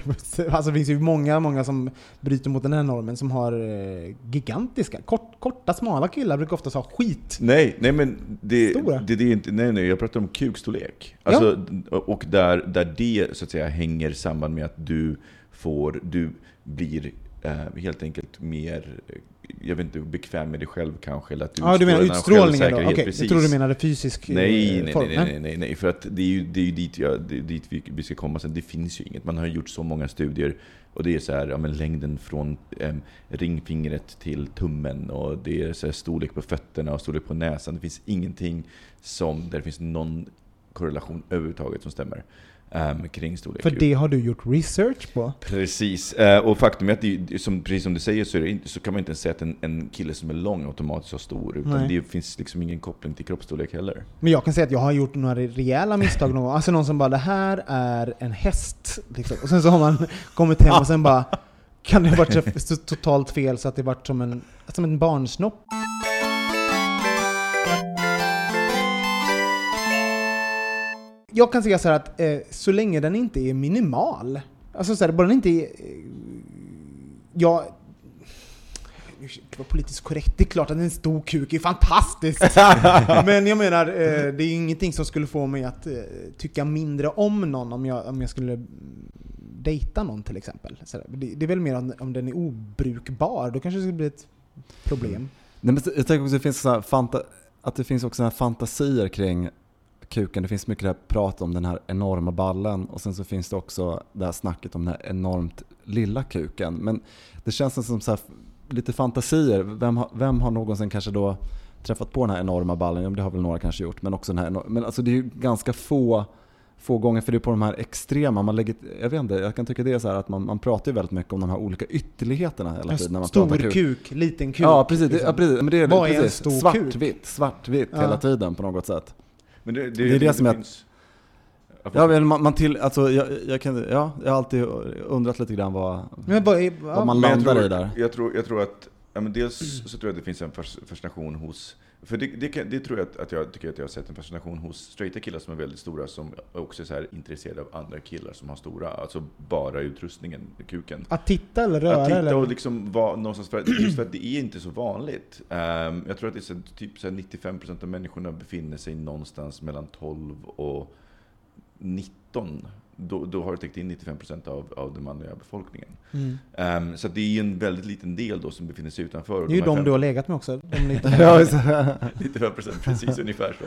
Alltså det finns ju många, många som bryter mot den här normen som har eh, gigantiska, kort, korta, smala killar brukar oftast ha skit. Nej, nej men det, Stora. det, det är inte, nej, nej, jag pratar om kukstorlek. Alltså, Och där, där det så att säga hänger samman med att du får, du blir eh, helt enkelt mer, eh, jag vet inte, bekväm med dig själv kanske. Eller att du Ja, du menar utstrålningen då? precis. jag tror du menade fysisk eh, Nej, nej, form. nej, nej, nej, nej, för att det är ju, det är ju dit, jag, det dit vi, vi ska komma sen. Det finns ju inget. Man har gjort så många studier och det är så här, ja, men längden från em, ringfingret till tummen och det är så här, storlek på fötterna och storlek på näsan. Det finns ingenting som, där det finns någon korrelation överhuvudtaget som stämmer em, kring storlek. För det har du gjort research på. Precis, eh, och faktum är att det, som, precis som du säger så, inte, så kan man inte ens säga att en, en kille som är lång automatiskt har stor. Utan Nej. det finns liksom ingen koppling till kroppsstorlek heller. Men jag kan säga att jag har gjort några rejäla misstag någon gång. Alltså någon som bara 'det här är en häst' liksom. Och sen så har man kommit hem och sen bara kan det ha varit så totalt fel så att det varit som en, som en barnsnopp. Jag kan säga så här att eh, så länge den inte är minimal, alltså så här, bara den inte är... Eh, jag vara politiskt korrekt, det är klart att en stor kuk är fantastiskt! Men jag menar, eh, det är ju ingenting som skulle få mig att eh, tycka mindre om någon om jag, om jag skulle mm, dejta någon till exempel. Så det, det är väl mer om, om den är obrukbar, då kanske det skulle bli ett problem. Nej, men jag tänker också att det finns, så fanta- att det finns också fantasier kring kuken. Det finns mycket prat om den här enorma ballen och sen så finns det också det här snacket om den här enormt lilla kuken. Men det känns som så här, lite fantasier. Vem har, vem har någonsin kanske då träffat på den här enorma ballen? Ja, det har väl några kanske gjort. Men också den här Men alltså det är ju ganska få få gånger, för det är på de här extrema, man lägger, jag vet inte, jag kan tycka det är så här att man, man pratar ju väldigt mycket om de här olika ytterligheterna hela tiden när man Stor pratar kuk. kuk, liten kuk. Ja precis, liksom. ja, precis. Men det är, Vad är en precis. stor kuk? svartvitt, svartvitt Ja. hela tiden på något sätt. Men det, Det är det som är- finns- Ja, men man, man till, alltså, jag, jag, kan, ja, jag har alltid undrat lite grann vad, Men vad man jag landar tror, i där. Jag tror, jag tror att, ja, men dels så tror jag att det finns en fas- fascination hos, för det, det, det tror jag att, att jag tycker att jag har sett en fascination hos straighta killar som är väldigt stora, som också är så här intresserade av andra killar som har stora, alltså bara utrustningen, kuken. Att titta eller röra Att titta eller? och liksom vara någonstans, för, just för att det är inte så vanligt. Ehm, jag tror att det är så, typ så här 95% av människorna befinner sig någonstans mellan 12 och 19. Då, då har det täckt in 95% av, av den manliga befolkningen. Mm. Ehm, så det är ju en väldigt liten del då som befinner sig utanför. Det är ju de fem- du har legat med också. De lite. Ja, just- 95% precis ungefär så.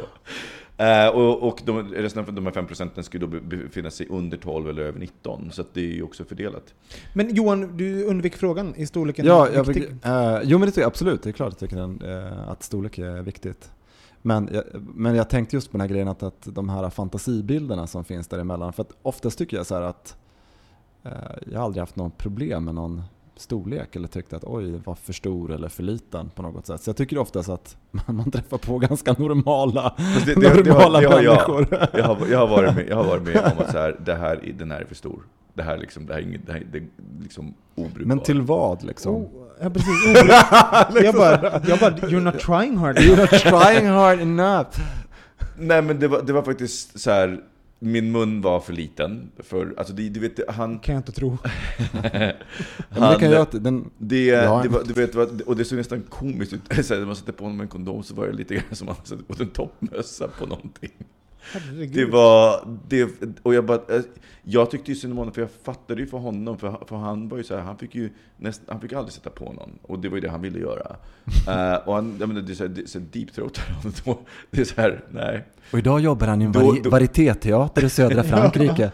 Eh, och och de, resten av de här 5% skulle då be- befinna sig under 12 eller över 19. Så att det är ju också fördelat. Men Johan, du undvek frågan i storleken. Ja, jag, eh, jo men det tycker jag absolut, det är klart att jag den, eh, att storlek är viktigt. Men jag, men jag tänkte just på den här grejen att, att de här fantasibilderna som finns däremellan. För att oftast tycker jag så här att eh, jag har aldrig haft något problem med någon storlek eller tyckt att oj, var för stor eller för liten på något sätt. Så jag tycker oftast att man, man träffar på ganska normala, Fast det, det, det, har, normala det har jag, människor. jag, har, jag, har varit med, jag har varit med om att så här, det här, är- den här är för stor. Det här, liksom, det här det här är det är liksom obrukbart. Men till vad liksom? Oh, ja, precis. Obruk- jag, bara, jag bara, you're not trying hard. You're not trying hard enough. Nej men det var, det var faktiskt så här. Min mun var för liten. För, alltså det, du vet, han... Kan jag inte tro. Men det kan jag, att den, Det, Ja. det var, du vet, vad- och det såg nästan komiskt ut. Så här, när man satte på honom en kondom så var det lite grann som att man satte på en toppmössa på någonting. Herregud. Det var, det, och jag bara, eh, jag tyckte ju synd om honom, för jag fattade ju för honom, för, för han var ju så här, han fick ju näst, han fick aldrig sätta på någon, och det var ju det han ville göra. Eh, och han, jag menar, det är så här, det så honom, det är så här, nej. Och idag jobbar han i en Då- vari- då- varietéteater i södra Frankrike.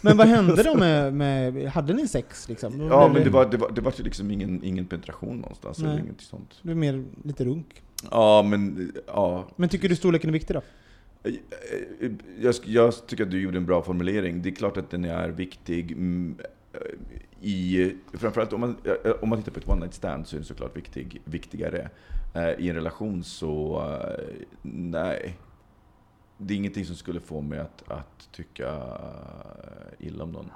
Men vad hände då med, med hade ni sex liksom? Ja, men det var, det var, det var ju liksom ingen, ingen penetration någonstans, eller Nej. inget sånt. Du är mer lite runk. Ja, men, ja. Men tycker du storleken är viktig då? Eh, eh, jag, jag tycker att du gjorde en bra formulering. Det är klart att den är viktig. Mm, eh, I, framförallt om man, om man tittar på ett one night stand så är den såklart viktig, viktigare. I en relation så, nej. Det är ingenting som skulle få mig att, att tycka illa om någon.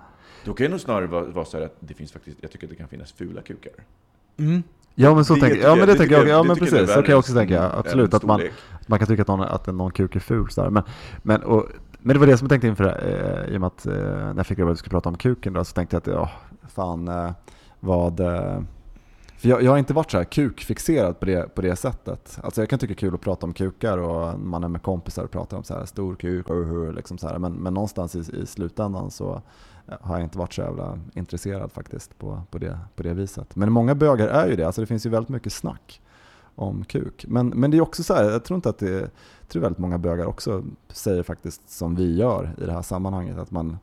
Då kan jag nog snarare vara, vara så här att det finns faktiskt, jag tycker att det kan finnas fula kukar. Mm. Ja men så Det tänker tycker ja, men jag- det det tänker jag, ja jag- men det jag precis, så kan jag också tänka, än- absolut, att man, att man kan tycka att någon, att någon kuk är ful så där. Men, men, och, men det var det som jag tänkte inför, eh, i och med att eh, när jag fick reda på att vi skulle prata om kuken då, så tänkte jag att, ja, fan, eh, vad, eh, för jag, jag har inte varit så här kukfixerad på det, på det sättet. Alltså jag kan tycka det är kul att prata om kukar och man är med kompisar och pratar om så här stor kuk och hur, liksom så här. Men, men någonstans i, i slutändan så har jag inte varit så jävla intresserad faktiskt på, på, det, på det viset. Men många bögar är ju det, alltså det finns ju väldigt mycket snack om kuk. Men, men det är också så här, jag tror inte att det jag tror väldigt många bögar också säger faktiskt som vi gör i det här sammanhanget. Att man,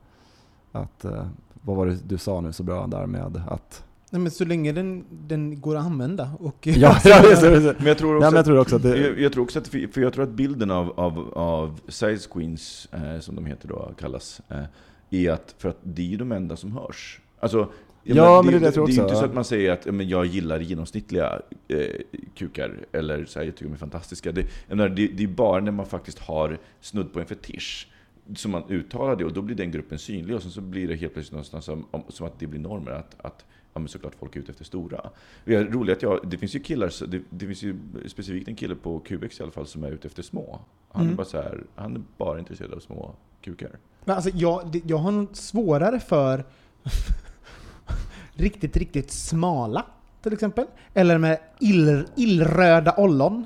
att, eh, vad var det du sa nu så bra där med att Nej men så länge den, den går att använda och... Ja, ja just det, just det. Men jag tror också, Ja, men jag tror också att det- jag, jag tror också att, för jag tror att bilden av, av, av size queens, eh, som de heter då, kallas, eh, är att, för att det är ju de enda som hörs. Alltså, Ja, men det är det tror Det är ju också, inte så ja. att man säger att ja, men jag gillar genomsnittliga eh, kukar, eller så här, jag tycker de är fantastiska. Det, menar, det, det är bara när man faktiskt har snudd på en fetisch som man uttalar det, och då blir den gruppen synlig, och sen så blir det helt plötsligt någonstans som, om, som att det blir normer, att, att ja, men såklart folk är ute efter stora. Det är roligt att jag, det finns ju killar, det, det finns ju specifikt en kille på QX i alla fall som är ute efter små. Han är Mm. bara så här, han är bara intresserad av små kukar. Men alltså, jag, det- jag har nog svårare för riktigt, riktigt smala, till exempel. Eller med ill, illröda ollon.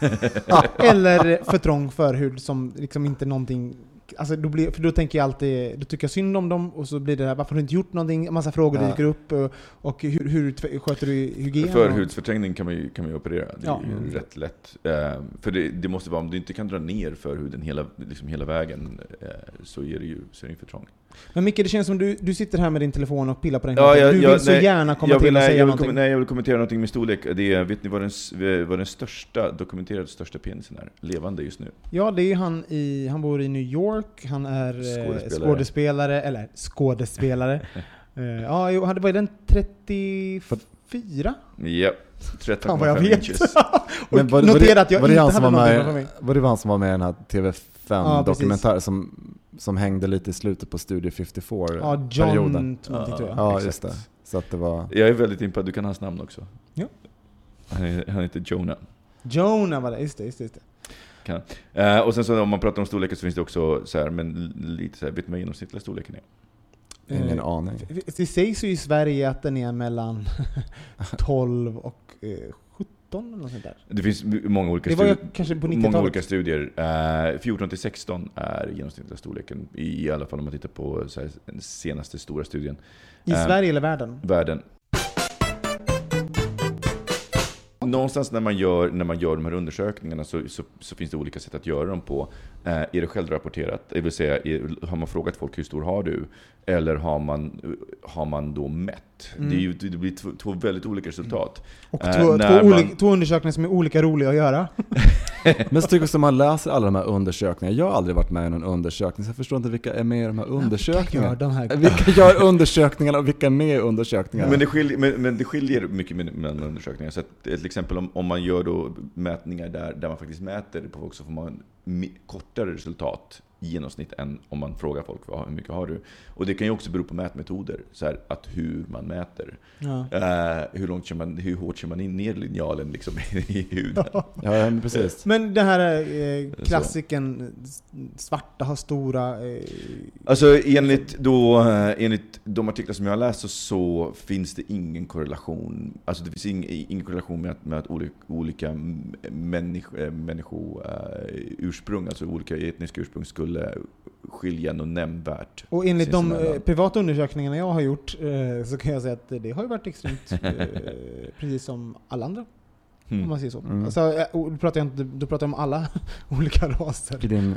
Eller för trång förhud som liksom inte någonting... Alltså då blir, för då tänker jag alltid, då tycker jag synd om dem och så blir det här, varför har du inte gjort någonting? En massa frågor Ja. dyker upp och, och hur, hur sköter du hygien? Förhudsförträngning kan man ju, kan man ju operera, det är Ja. ju rätt lätt. Eh, för det, det måste vara, om du inte kan dra ner förhuden hela, liksom hela vägen, eh, så är det ju så är det ju för trångt. Men Micke, det känns som du, du sitter här med din telefon och pillar på den. Ja, jag, du vill jag, så nej, gärna komma jag vill, till och nej, säga jag någonting. nej, jag vill kommentera någonting med storlek. Det är, vet ni vad den, s- vad den största, dokumenterade största penisen är? Levande just nu. Ja, det är han i, han bor i New York, han är eh, Skådespelare. skådespelare, eller skådespelare. Eh, ja, jo, han- var den 34? Ja, Fan vad jag 13,5 vet. inches. och Men var, var, notera det, att jag var, det inte han som hade var, någonting framför med, var det han som var med i den här Ja, precis. TV5-dokumentär som, som hängde lite i slutet på Studio 54-perioden? Ja, John någonting tror jag. Ja, Exakt. just det. Så att det var... Jag är väldigt impad, du kan hans namn också. Ja. Han, är, han heter Jonah. Jonah var det, just det. Just det, just det. Kan. Eh, och sen så om man pratar om storleken så finns det också så här, men lite så här, vet man vad genomsnittliga storleken är? Ingen Eh, aning. Det sägs ju i Sverige att den är mellan 12 och eh, 17 eller något sånt där. Det finns många olika, Det var stu- kanske på många 90-talet. olika studier. Eh, 14 till 16 är genomsnittliga storleken, i alla fall om man tittar på den senaste stora studien. I Eh, Sverige eller världen? Världen. Någonstans när man gör, när man gör de här undersökningarna så, så, så finns det olika sätt att göra dem på. Eh, är det självrapporterat? Det vill säga, är, har man frågat folk hur stor har du? Eller har man, har man då mätt? Mm. Det, är ju, det blir två, två väldigt olika resultat. Och Eh, två, två, när man- olika, två undersökningar som är olika roliga att göra. Men så tycker jag också man läser alla de här undersökningarna. Jag har aldrig varit med i någon undersökning, så jag förstår inte vilka är med i de här undersökningarna. gör de här? Vilka gör undersökningarna och vilka är med i undersökningarna? Men det, skiljer, men, men det skiljer mycket med- mellan undersökningar. Så att, till exempel exempel om, om man gör då mätningar där, där man faktiskt mäter på folk så får man kortare resultat i genomsnitt än om man frågar folk vad, hur mycket har du? Och det kan ju också bero på mätmetoder, så här, att hur man mäter. Ja. Eh, hur, långt kör man, hur hårt kör man in ner linjalen liksom, i huden? Ja, men precis. Men det här eh, klassiken, svarta har stora... Eh, Alltså enligt, då, eh, enligt de artiklar som jag har läst så, så finns det ingen korrelation. Alltså det finns ing, ingen korrelation med att, med att olika, olika människo, äh, människo, eh, ursprung, alltså olika etniska ursprung, skulle skilja något nämnvärt. Och enligt de eh, privata undersökningarna jag har gjort eh, så kan jag säga att det har ju varit extremt, eh, precis som alla andra. Mm. Om man säger så. Mm. Alltså, då pratar jag inte, då pratar jag om alla olika raser. I din.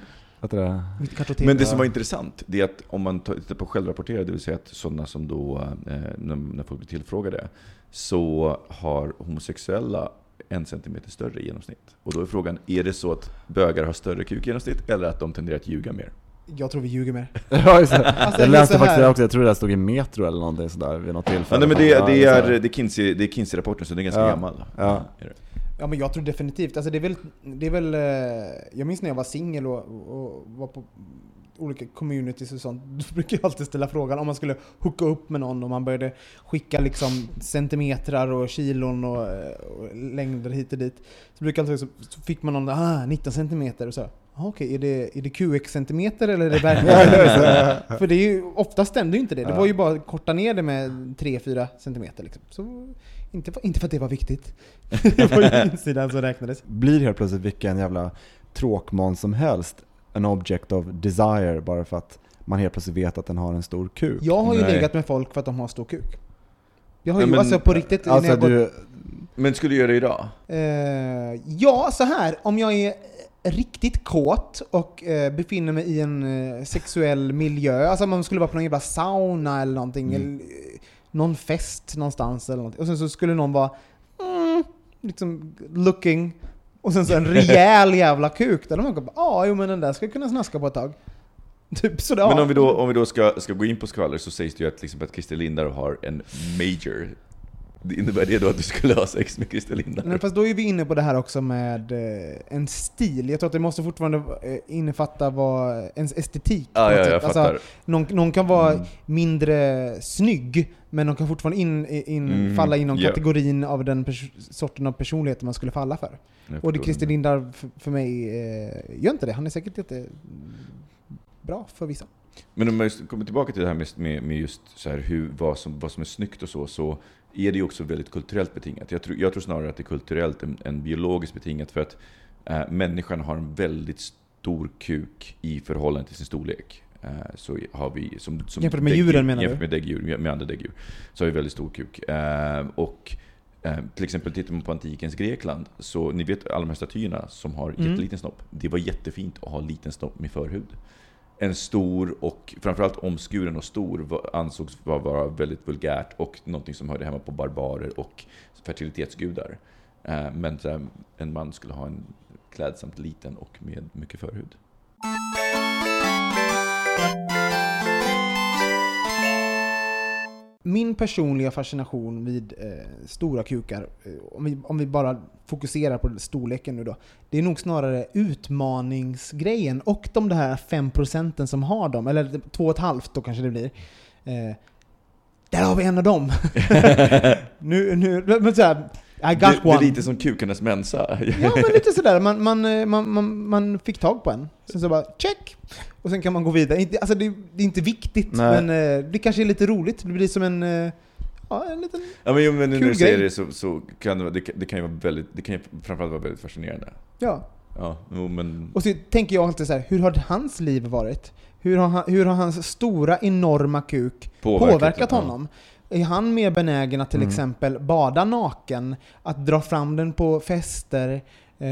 Men det som var intressant, det är att om man tar- tittar på självrapporterade, det vill säga att sådana som då, när folk blir tillfrågade, så har homosexuella en centimeter större i genomsnitt. Och då är frågan, är det så att bögar har större kuk i genomsnitt, eller att de tenderar att ljuga mer? Jag tror vi ljuger mer. Ja, just det. Alltså, jag läste faktiskt det också, jag tror det där stod i Metro eller någonting sådär vid något Ja, tillfälle. nej, men det, Ja, det, är, det är Kinsey- det är Kinsey-rapporten, så det är ganska Ja. gammal. Ja. Ja men jag tror definitivt, alltså det är väl, det är väl eh, jag minns när jag var singel och, och var på olika communities och sånt, då brukar jag alltid ställa frågan om man skulle hooka upp med någon och man började skicka liksom centimetrar och kilon och, eh, och längder hit och dit. Så brukar jag alltid, så, fick man någon, ah 19 centimeter och så. Ah, Okej, är, det, är det QX-centimeter eller är det verkligen? För det är ju, ofta stämde ju inte det. Det var ju bara att korta ner det med 3-4 centimeter liksom. Så, inte, för- inte för att det var viktigt. det var ju insidan som räknades. Blir helt plötsligt vilken jävla tråkmån som helst en object of desire bara för att man helt plötsligt vet att den har en stor kuk. Jag har ju Nej. legat med folk för att de har stor kuk. Jag har ju, men- alltså på riktigt, Alltså jag gått, du, Men skulle du göra det idag? eh, Ja, så här. Om jag är riktigt kåt och eh, befinner mig i en eh, sexuell miljö, alltså om man skulle vara på någon jävla sauna eller någonting, Mm. eller eh, någon fest någonstans eller någonting. Och sen så skulle någon vara mm, liksom looking, och sen så en rejäl jävla kuk. Där man bara ja, jo men den där ska kunna snaska på ett tag. Typ sådär. Men om vi då, om vi då ska, ska gå in på skvaller så sägs det ju att, liksom, att Christer Lindar har en major. Innebär det då att du skulle ha sex med Christer Lindar? Men fast då är vi inne på det här också med eh, en stil. Jag tror att det måste fortfarande eh, innefatta vad, ens estetik. på Ja, jag Alltså, någon, någon kan vara Mm. mindre snygg, men de kan fortfarande in, in, Mm, falla inom ja. kategorin av den sorten av personlighet man skulle falla för. Och det. Christer Lindar för, för mig eh, gör inte det. Han är säkert jätte bra för vissa. Men om man kommer tillbaka till det här med, med, med just så här hur, vad, som, vad som är snyggt och så, så är det ju också väldigt kulturellt betingat. Jag tror, jag tror snarare att det är kulturellt än, än biologiskt betingat för att eh, människan har en väldigt stor kuk i förhållande till sin storlek. Eh, så har vi, som, som Jämfört med däggdjur- djuren, menar du? Jämfört med däggdjur, med andra däggdjur. Så har vi väldigt stor kuk. Eh, och eh, till exempel tittar man på antikens Grekland, så ni vet alla de här statyerna som har Mm. jätteliten snopp. Det var jättefint att ha liten snopp med förhud en stor och framförallt omskuren och stor ansågs vara, väldigt vulgärt och någonting som hörde hemma på barbarer och fertilitetsgudar. Eh, men en man skulle ha en klädsamt liten och med mycket förhud. Min personliga fascination vid eh, stora kukar, eh, om, vi, om vi bara fokuserar på storleken nu då, det är nog snarare utmaningsgrejen och de där 5 procenten som har dem, eller 2,5 då kanske det blir. Eh, där har vi en av dem! nu, nu, men så här, i got Det, det one. är lite som kukarnas mensa. Ja, men lite sådär. Man, man, eh, man, man, man fick tag på en. Sen så bara check! Och sen kan man gå vidare. Inte- Alltså det, det är inte viktigt, Nej. men eh, det kanske är lite roligt. Det blir som en... eh, Ja, en liten... Ja, men, jo, men nu Kul när du säger det så, så kan det, vara- det, kan- det ju vara väldigt, det kan ju framförallt vara väldigt fascinerande. Ja. Ja, men... Och så tänker jag alltid så här, hur har hans liv varit? Hur har, han, hur har hans stora, enorma kuk Påverkat, påverkat, ja. Är han mer benägen att till Mm. exempel bada naken? Att dra fram den på fester? Eh,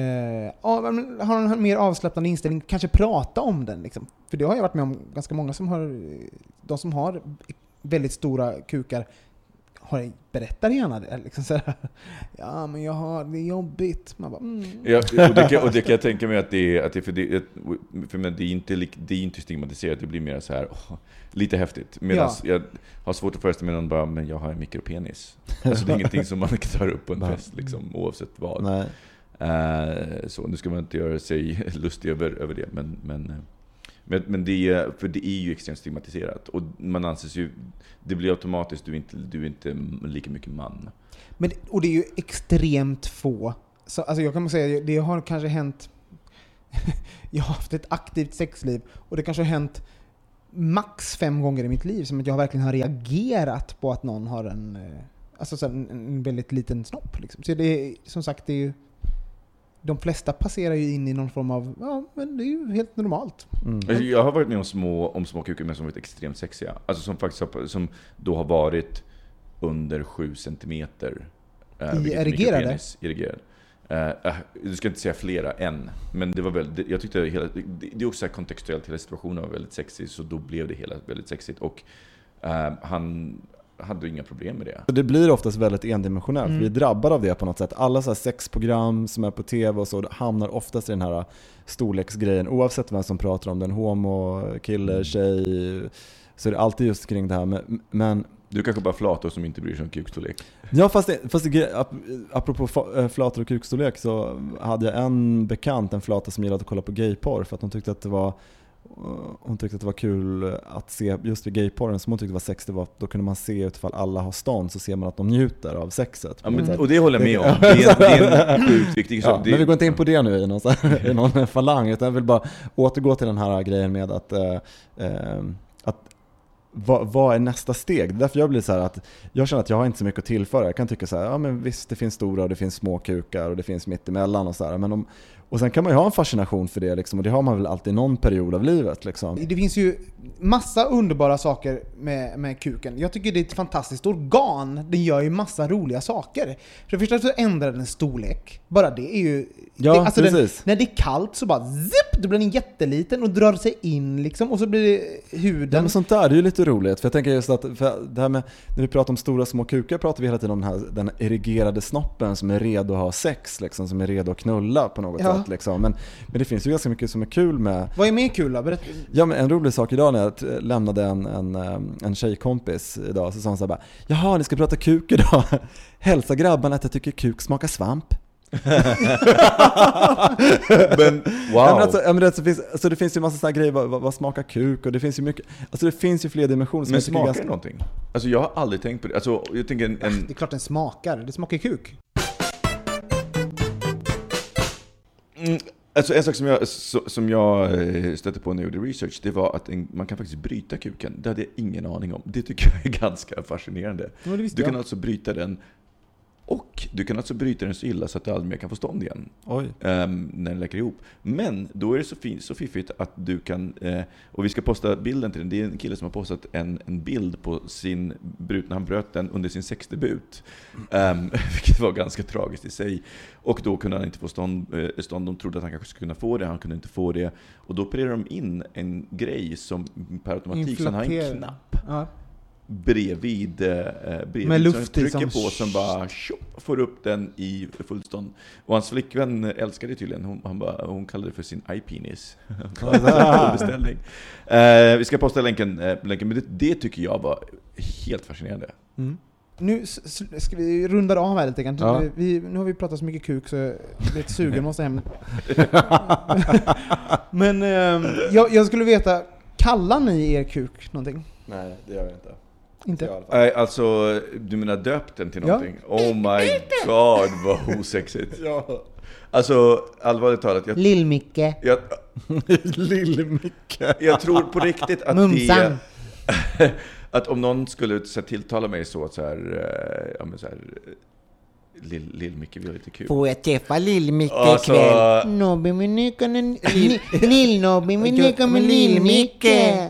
har han en mer avslappnad inställning? Kanske prata om den liksom? För det har jag varit med om ganska många som har, de som har väldigt stora kukar har, berättar gärna det. Liksom så här, ja men jag har, det är jobbigt. Man bara, mm. Ja, och, det kan, och det kan jag tänka mig att det är, att det, för det, för men det är inte, det är inte stigmatiserat, det blir mer så här åh, lite häftigt. Medan jag har svårt att föreställa mig någon bara, men jag har en mikropenis. Alltså det är ingenting som man tar upp på en fest, liksom, oavsett vad. nej. Eh, så nu ska man inte göra sig lustig över, över det, men, men, eh, men, men det, är, för det är ju extremt stigmatiserat. Och man anses ju, det blir automatiskt, du är inte, du är inte lika mycket man. Men, och det är ju extremt få. Så, alltså jag kan säga, det har kanske hänt... jag har haft ett aktivt sexliv och det kanske har hänt max fem gånger i mitt liv som att jag verkligen har reagerat på att någon har en, eh, alltså en, en väldigt liten snopp. Liksom. Så det är, som sagt, det är ju de flesta passerar ju in i någon form av, ja men det är ju helt normalt. Mm. Alltså, Jag har varit med om små, om små kukar men som varit extremt sexiga. Alltså som faktiskt har, som då har varit under 7 centimeter. eh, I erigerade? Erigerad. Eh, eh, du ska inte säga flera än, men det var väldigt, jag tyckte hela, det, är också så här kontextuellt, hela situationen var väldigt sexig, så då blev det hela väldigt sexigt. Och eh, han hade inga problem med det. Det blir oftast väldigt endimensionellt. Mm. Vi är drabbade av det på något sätt. Alla så här sexprogram som är på TV och så hamnar oftast i den här storleksgrejen. Oavsett vem som pratar om den, homo, kille, tjej. Så är det alltid just kring det här. Men, men Du kanske bara flator som inte bryr sig om kukstorlek. Ja fast, det, fast det, ap- apropå eh, flator och kukstorlek så hade jag en bekant, en flata som gillade att kolla på gayporr för att hon tyckte att det var hon tyckte att det var kul att se, just vid gayporren som hon tyckte var sex, det var, då kunde man se utifall alla har stånd så ser man att de njuter av sexet. Ja, men, Mm. och det håller jag med om. Det är, det är en sjukt viktig Ja, sak. Det- men vi går inte in på det nu i någon, här, i någon falang, utan jag vill bara återgå till den här grejen med att, eh, eh, att vad, vad är nästa steg? Det är därför jag blir så här att jag känner att jag har inte så mycket att tillföra. Jag kan tycka så här, ja men visst det finns stora och det finns små kukar och det finns mittemellan och så här. Men om, och sen kan man ju ha en fascination för det liksom, och det har man väl alltid någon period av livet liksom. Det finns ju massa underbara saker med, med kuken. Jag tycker det är ett fantastiskt organ. Den gör ju massa roliga saker. För det första så ändrar den storlek. Bara det är ju... Ja, det, alltså den, precis. när det är kallt så bara zipp, då blir den jätteliten och drar sig in liksom. Och så blir det Ja, huden. men sånt där, det är ju lite roligt. För jag tänker just att, det här med, när vi pratar om stora små kukar pratar vi hela tiden om den, här, den erigerade snoppen som är redo att ha sex, liksom, som är redo att knulla på något Ja. sätt. Liksom. Men, men det finns ju ganska mycket som är kul med, Vad är mer kul då? Berätta. Ja men en rolig sak idag när jag lämnade en, en, em, en tjejkompis idag så sa hon så här bara Jaha, ni ska prata kuk idag? Hälsa grabbarna att jag tycker kuk smakar svamp. Men wow! Ja, men alltså, ja, men det, så finns, alltså, det finns ju massa sådana grejer, vad, vad, smakar kuk? Och det finns ju mycket, alltså det finns ju fler dimensioner som men smakar ganska... det någonting? Alltså jag har aldrig tänkt på det. Alltså jag tänker en... en Det är klart den smakar. Det smakar kuk. Mm, Alltså en sak som jag, som jag eh, stötte på när jag gjorde research, det var att en, man kan faktiskt bryta kuken. Det hade jag ingen aning om. Det tycker jag är ganska fascinerande. Ja, Du kan jag. alltså bryta den, och du kan alltså bryta den så illa så att du aldrig mer kan få stånd igen. Ehm, när den läker ihop. Men då är det så, fin, så fiffigt att du kan, eh, och vi ska posta bilden till den, det är en kille som har postat en, en bild på sin när han bröt den under sin sexdebut. Um, vilket var ganska tragiskt i sig. Och då kunde han inte få stånd, eh, stånd, de trodde att han kanske skulle kunna få det, han kunde inte få det. Och då opererade de in en grej som per automatik, så han har en Inflater- knapp Ja. Bredvid, eh, bredvid Med luft som trycker som- på som bara tjopp, får upp den i fullstånd. Och hans flickvän älskade det tydligen, hon, han bara, hon kallade det för sin iPenis. beställning. Eh, vi ska posta länken, eh, länken men det, det tycker jag var helt fascinerande. Mm. Nu ska vi runda av här lite grann. Ja. Vi, nu har vi pratat så mycket kuk så jag är lite sugen, måste hem. Men ehm, jag, jag skulle veta, kallar ni er kuk någonting? Nej, det gör jag inte. Inte? Nej, alltså, du menar döpt den till Ja. någonting? Oh my god vad osexigt. Ja. Alltså, allvarligt talat, jag, Lill-Micke. jag, Lill-Micke. jag tror på riktigt att Mumsan. det... Att om någon skulle så här, tilltala mig så att så här, eh, ja men så här, eh, Lill- Lill-Micke, vi har lite kul. Får jag träffa Lill-Micke Alltså- ikväll? Nobby min nyckeln, Lill-Nobby min nyckeln med Lill-Micke.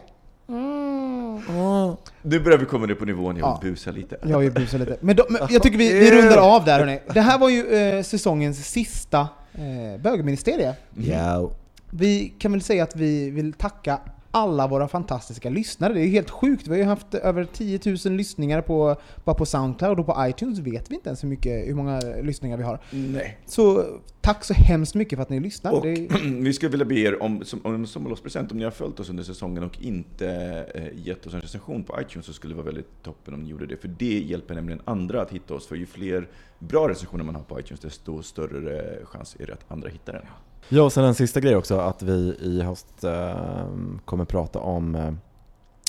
Mm. Nu börjar vi komma ner på nivån jag Ja. vill busa lite. Jag vill busa lite. Men, då, men jag tycker vi, vi rundar av där hörni. Det här var ju eh, säsongens sista eh, bögministerie. Ja. Vi kan väl säga att vi vill tacka alla våra fantastiska lyssnare. Det är ju helt sjukt. Vi har ju haft över 10 000 lyssningar på, bara på Soundcloud och på iTunes vet vi inte ens hur, mycket, hur många lyssningar vi har. Nej. Så tack så hemskt mycket för att ni lyssnar. Och är, vi skulle vilja be er om, som, om en sommarlovspresent, om ni har följt oss under säsongen och inte eh, gett oss en recension på iTunes så skulle det vara väldigt toppen om ni gjorde det. För det hjälper nämligen andra att hitta oss. För ju fler bra recensioner man har på iTunes desto större chans är det att andra hittar den. Ja, och sen en sista grej också, att vi i höst eh, kommer prata om eh,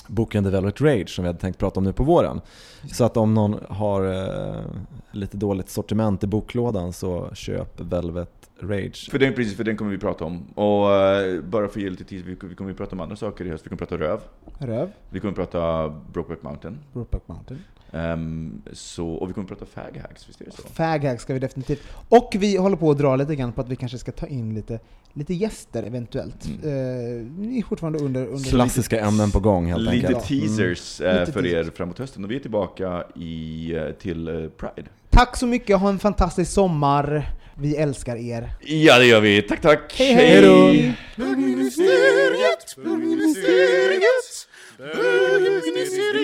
boken The Velvet Rage som vi hade tänkt prata om nu på våren. Så att om någon har eh, lite dåligt sortiment i boklådan så köp Velvet Rage. För den, precis, för den kommer vi prata om. Och eh, bara för att ge lite tid, vi, vi kommer ju prata om andra saker i höst. Vi kommer prata röv. röv, Vi kommer prata Brokeback Mountain. Brokeback Mountain. Ehm, så, och vi kommer att prata fag hacks, visst är det så? Fag ska vi definitivt. Och vi håller på att dra lite grann på att vi kanske ska ta in lite, lite gäster eventuellt. Mm. Eh, ni är fortfarande under... under Klassiska ämnen på gång helt Lite enkelt. teasers Mm. Lite för teasers. er framåt hösten och vi är tillbaka i, eh, till Pride. Tack så mycket, ha en fantastisk sommar. Vi älskar er. Ja det gör vi, tack tack! Hej, hej då. Bögministeriet, bögministeriet, bögministeriet,